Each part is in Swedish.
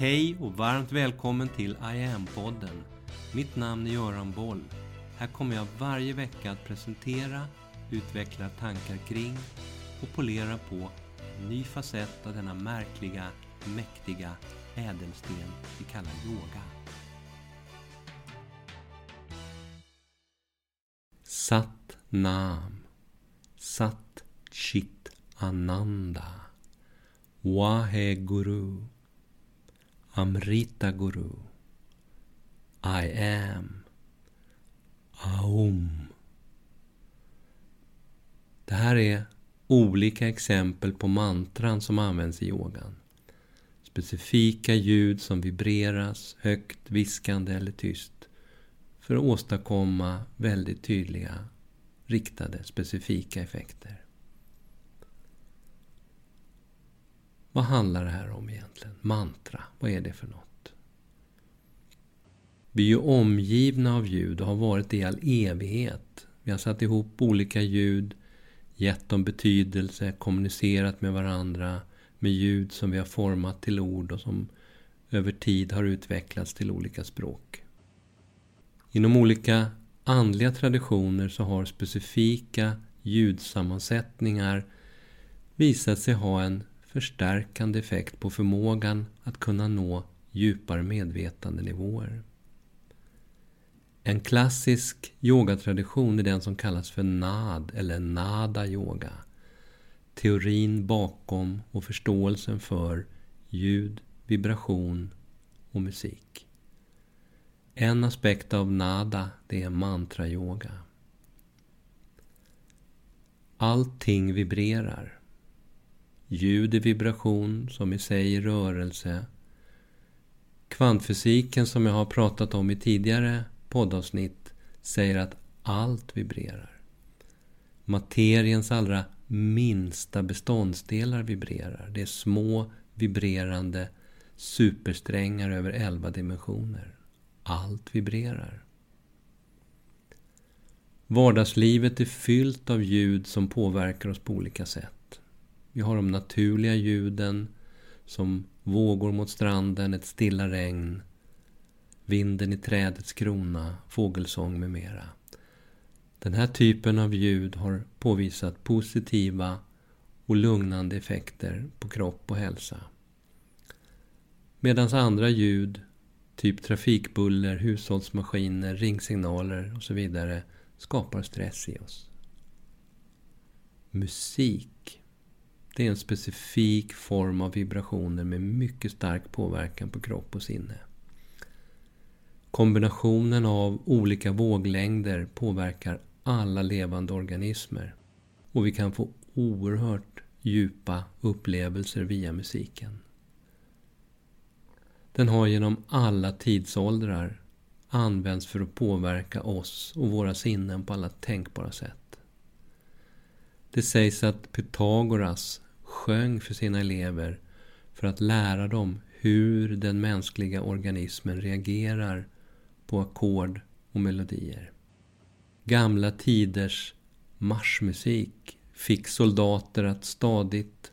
Hej och varmt välkommen till I am-podden. Mitt namn är Göran Boll. Här kommer jag varje vecka att presentera, utveckla tankar kring och polera på en ny facett av denna märkliga, mäktiga ädelsten vi kallar yoga. Sat Nam Sat Chit Ananda Wahe Guru Amrita Guru I am Aum Det här är olika exempel på mantran som används i yogan. Specifika ljud som vibreras högt, viskande eller tyst för att åstadkomma väldigt tydliga, riktade, specifika effekter. Vad handlar det här om egentligen? Mantra, vad är det för något? Vi är ju omgivna av ljud och har varit det i all evighet. Vi har satt ihop olika ljud, gett dem betydelse, kommunicerat med varandra med ljud som vi har format till ord och som över tid har utvecklats till olika språk. Inom olika andliga traditioner så har specifika ljudsammansättningar visat sig ha en förstärkande effekt på förmågan att kunna nå djupare medvetandenivåer. En klassisk yogatradition är den som kallas för NAD eller Nada yoga. Teorin bakom och förståelsen för ljud, vibration och musik. En aspekt av nada, det är mantra-yoga. Allting vibrerar. Ljud är vibration, som i sig är rörelse. Kvantfysiken, som jag har pratat om i tidigare poddavsnitt, säger att allt vibrerar. Materiens allra minsta beståndsdelar vibrerar. Det är små vibrerande supersträngar över elva dimensioner. Allt vibrerar. Vardagslivet är fyllt av ljud som påverkar oss på olika sätt. Vi har de naturliga ljuden som vågor mot stranden, ett stilla regn, vinden i trädets krona, fågelsång med mera. Den här typen av ljud har påvisat positiva och lugnande effekter på kropp och hälsa. Medan andra ljud typ trafikbuller, hushållsmaskiner, ringsignaler och så vidare skapar stress i oss. Musik. Det är en specifik form av vibrationer med mycket stark påverkan på kropp och sinne. Kombinationen av olika våglängder påverkar alla levande organismer. Och vi kan få oerhört djupa upplevelser via musiken. Den har genom alla tidsåldrar använts för att påverka oss och våra sinnen på alla tänkbara sätt. Det sägs att Pythagoras sjöng för sina elever för att lära dem hur den mänskliga organismen reagerar på ackord och melodier. Gamla tiders marschmusik fick soldater att stadigt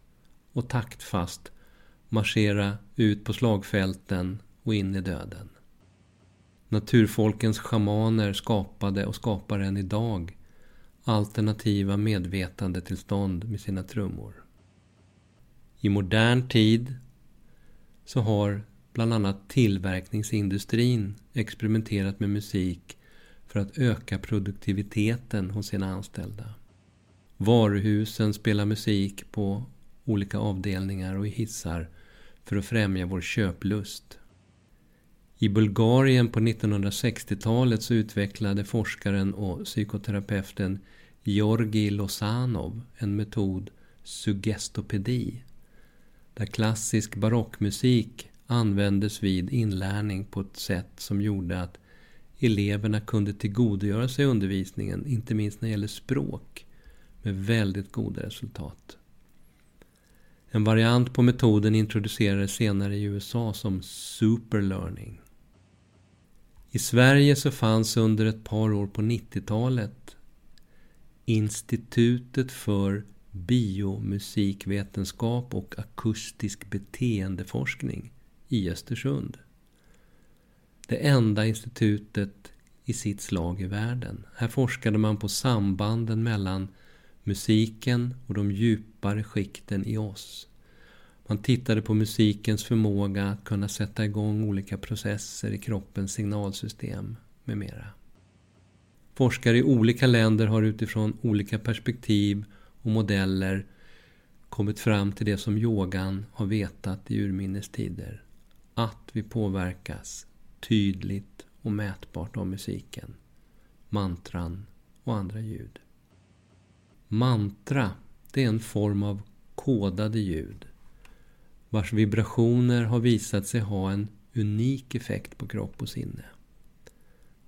och taktfast marschera ut på slagfälten och in i döden. Naturfolkens schamaner skapade och skapar än idag alternativa medvetandetillstånd med sina trummor. I modern tid så har bland annat tillverkningsindustrin experimenterat med musik för att öka produktiviteten hos sina anställda. Varuhusen spelar musik på olika avdelningar och i hissar för att främja vår köplust. I Bulgarien på 1960-talet så utvecklade forskaren och psykoterapeuten Georgi Losanov en metod suggestopedi där klassisk barockmusik användes vid inlärning på ett sätt som gjorde att eleverna kunde tillgodogöra sig undervisningen, inte minst när det gäller språk, med väldigt goda resultat. En variant på metoden introducerades senare i USA som superlearning. I Sverige så fanns under ett par år på 90-talet Institutet för biomusikvetenskap och akustisk beteendeforskning i Östersund. Det enda institutet i sitt slag i världen. Här forskade man på sambanden mellan musiken och de djupare skikten i oss. Man tittade på musikens förmåga att kunna sätta igång olika processer i kroppens signalsystem med mera. Forskare i olika länder har utifrån olika perspektiv och modeller kommit fram till det som yogan har vetat i urminnes tider. Att vi påverkas tydligt och mätbart av musiken, mantran och andra ljud. Mantra, det är en form av kodade ljud vars vibrationer har visat sig ha en unik effekt på kropp och sinne.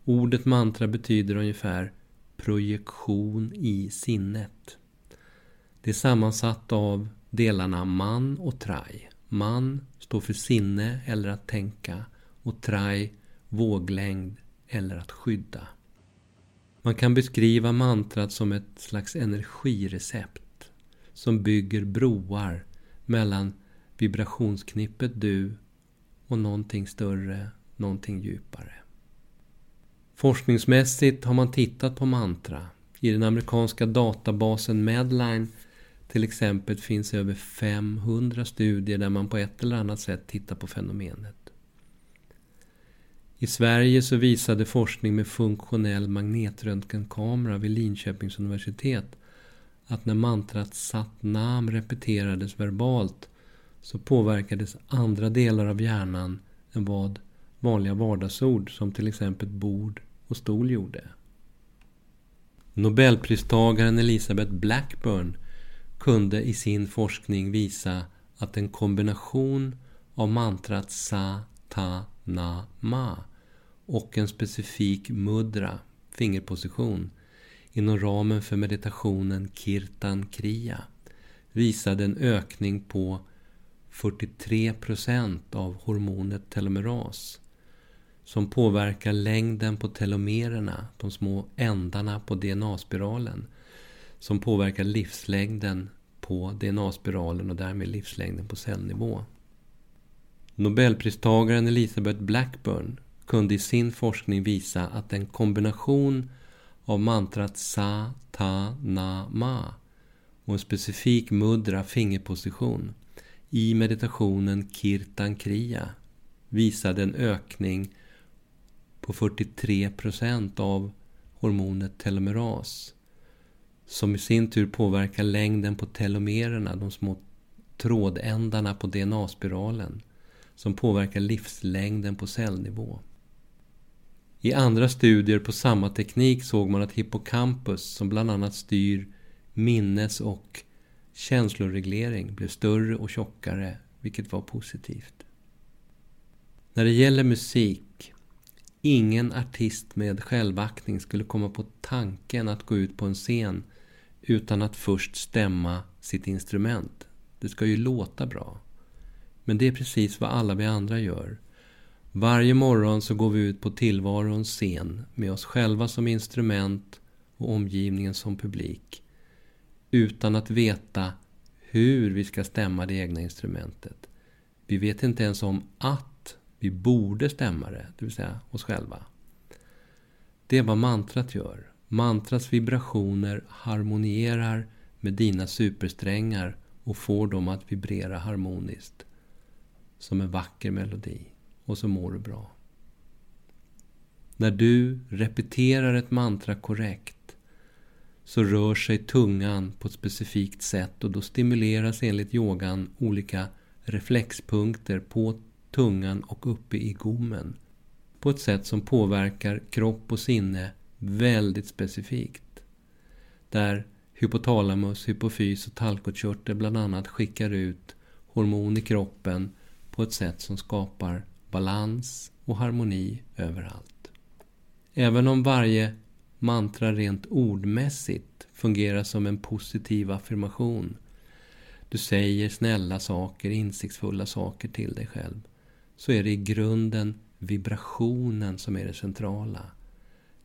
Ordet mantra betyder ungefär projektion i sinnet. Det är sammansatt av delarna man och trai. Man står för sinne eller att tänka och trai våglängd eller att skydda. Man kan beskriva mantrat som ett slags energirecept som bygger broar mellan vibrationsknippet du och någonting större, någonting djupare. Forskningsmässigt har man tittat på mantra. I den amerikanska databasen Medline till exempel finns över 500 studier där man på ett eller annat sätt tittar på fenomenet. I Sverige så visade forskning med funktionell magnetröntgenkamera vid Linköpings universitet att när mantrat Sat Nam repeterades verbalt så påverkades andra delar av hjärnan än vad vanliga vardagsord som till exempel bord och stol gjorde. Nobelpristagaren Elisabeth Blackburn kunde i sin forskning visa att en kombination av mantrat Sa, Ta, Na, Ma och en specifik mudra, fingerposition, inom ramen för meditationen Kirtan Kriya visade en ökning på 43 procent av hormonet telomeras som påverkar längden på telomererna, de små ändarna på DNA-spiralen, som påverkar livslängden på DNA-spiralen och därmed livslängden på cellnivå. Nobelpristagaren Elisabeth Blackburn kunde i sin forskning visa att en kombination av mantrat Sa, Ta, Na, Ma och en specifik mudra fingerposition i meditationen Kirtan Kriya visade en ökning på 43 procent av hormonet telomeras som i sin tur påverkar längden på telomererna, de små trådändarna på DNA-spiralen som påverkar livslängden på cellnivå. I andra studier på samma teknik såg man att hippocampus, som bland annat styr minnes och känsloreglering, blev större och tjockare, vilket var positivt. När det gäller musik, ingen artist med självaktning skulle komma på tanken att gå ut på en scen utan att först stämma sitt instrument. Det ska ju låta bra. Men det är precis vad alla vi andra gör. Varje morgon så går vi ut på tillvarons scen med oss själva som instrument och omgivningen som publik. Utan att veta hur vi ska stämma det egna instrumentet. Vi vet inte ens om att vi borde stämma det, det vill säga oss själva. Det är vad mantrat gör. Mantrats vibrationer harmonierar med dina supersträngar och får dem att vibrera harmoniskt. Som en vacker melodi och så mår du bra. När du repeterar ett mantra korrekt så rör sig tungan på ett specifikt sätt och då stimuleras enligt yogan olika reflexpunkter på tungan och uppe i gommen på ett sätt som påverkar kropp och sinne väldigt specifikt. Där hypotalamus, hypofys och talkokörtel bland annat skickar ut hormon i kroppen på ett sätt som skapar balans och harmoni överallt. Även om varje mantra rent ordmässigt fungerar som en positiv affirmation. Du säger snälla saker, insiktsfulla saker till dig själv. Så är det i grunden vibrationen som är det centrala.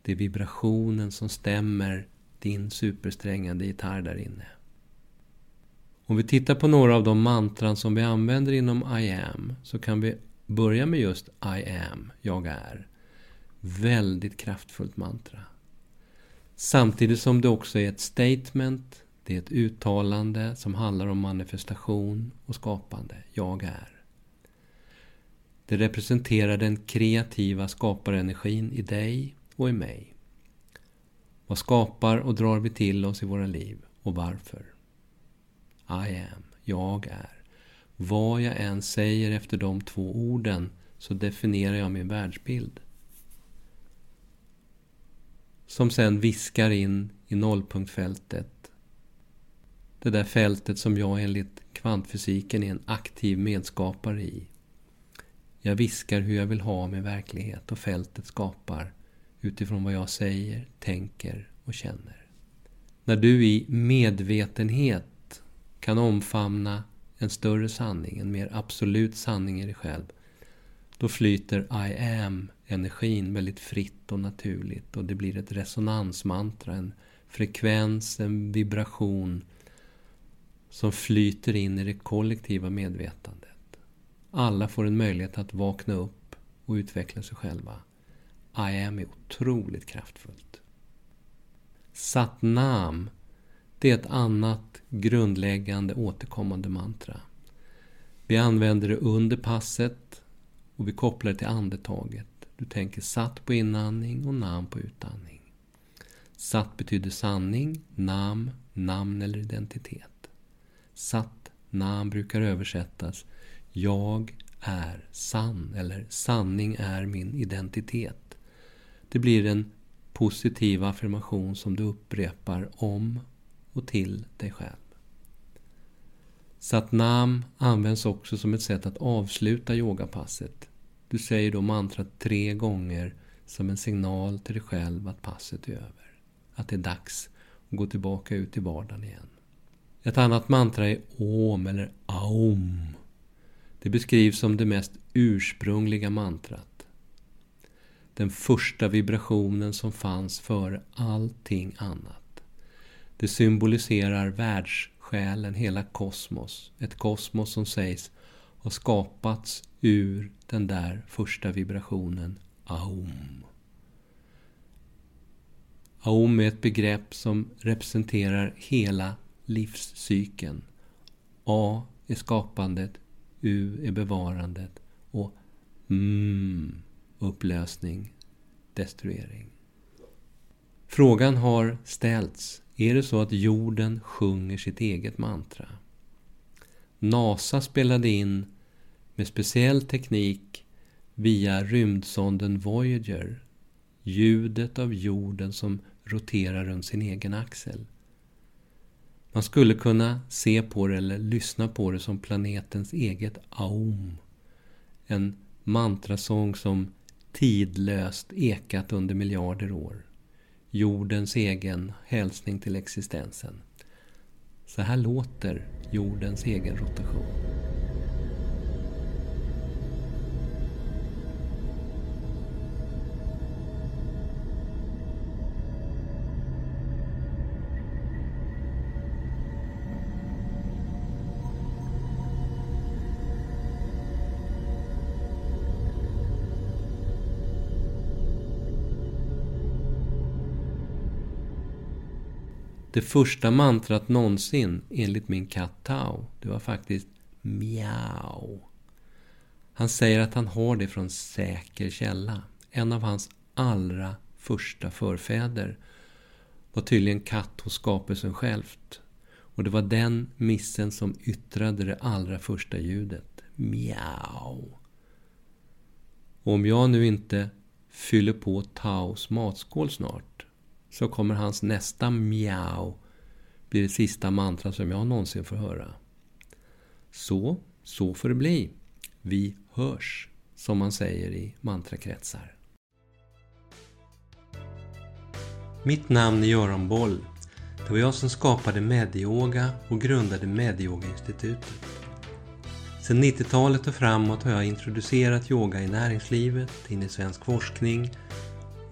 Det är vibrationen som stämmer din supersträngade gitarr där inne. Om vi tittar på några av de mantran som vi använder inom I am så kan vi börja med just I am, jag är. Väldigt kraftfullt mantra. Samtidigt som det också är ett statement, det är ett uttalande som handlar om manifestation och skapande. Jag är. Det representerar den kreativa skaparenergin i dig och i mig. Vad skapar och drar vi till oss i våra liv och varför? I am, jag är. Vad jag än säger efter de två orden så definierar jag min världsbild. Som sen viskar in i nollpunktfältet. Det där fältet som jag enligt kvantfysiken är en aktiv medskapare i. Jag viskar hur jag vill ha min verklighet och fältet skapar utifrån vad jag säger, tänker och känner. När du i medvetenhet kan omfamna en större sanning, en mer absolut sanning i dig själv, då flyter I am-energin väldigt fritt och naturligt och det blir ett resonansmantra, en frekvens, en vibration som flyter in i det kollektiva medvetandet. Alla får en möjlighet att vakna upp och utveckla sig själva. I am är otroligt kraftfullt. Satnam, det är ett annat grundläggande återkommande mantra. Vi använder det under passet och vi kopplar det till andetaget. Du tänker satt på inandning och nam på utandning. Satt betyder sanning, nam, namn eller identitet. Satt, nam brukar översättas jag är sann eller sanning är min identitet. Det blir en positiv affirmation som du upprepar om och till dig själv. Satnam används också som ett sätt att avsluta yogapasset. Du säger då mantrat tre gånger som en signal till dig själv att passet är över. Att det är dags att gå tillbaka ut i vardagen igen. Ett annat mantra är Om eller Aum. Det beskrivs som det mest ursprungliga mantrat. Den första vibrationen som fanns före allting annat. Det symboliserar världs själen, hela kosmos. Ett kosmos som sägs ha skapats ur den där första vibrationen, Aum. Aum är ett begrepp som representerar hela livscykeln. A är skapandet, U är bevarandet och mm, upplösning, destruering. Frågan har ställts. Är det så att jorden sjunger sitt eget mantra? NASA spelade in med speciell teknik via rymdsonden Voyager ljudet av jorden som roterar runt sin egen axel. Man skulle kunna se på det eller lyssna på det som planetens eget aum. En mantrasång som tidlöst ekat under miljarder år. Jordens egen hälsning till existensen. Så här låter jordens egen rotation. Det första mantrat någonsin enligt min katt Tao, det var faktiskt miau. Han säger att han har det från säker källa. En av hans allra första förfäder var tydligen katt hos skapelsen självt. Och det var den missen som yttrade det allra första ljudet. Miau. Och om jag nu inte fyller på Taos matskål snart så kommer hans nästa miau bli det sista mantra som jag någonsin får höra. Så, så får det bli. Vi hörs, som man säger i mantrakretsar. Mitt namn är Göran Boll. Det var jag som skapade Medyoga och grundade Medyoga-institutet. Sedan 90-talet och framåt har jag introducerat yoga i näringslivet, in i svensk forskning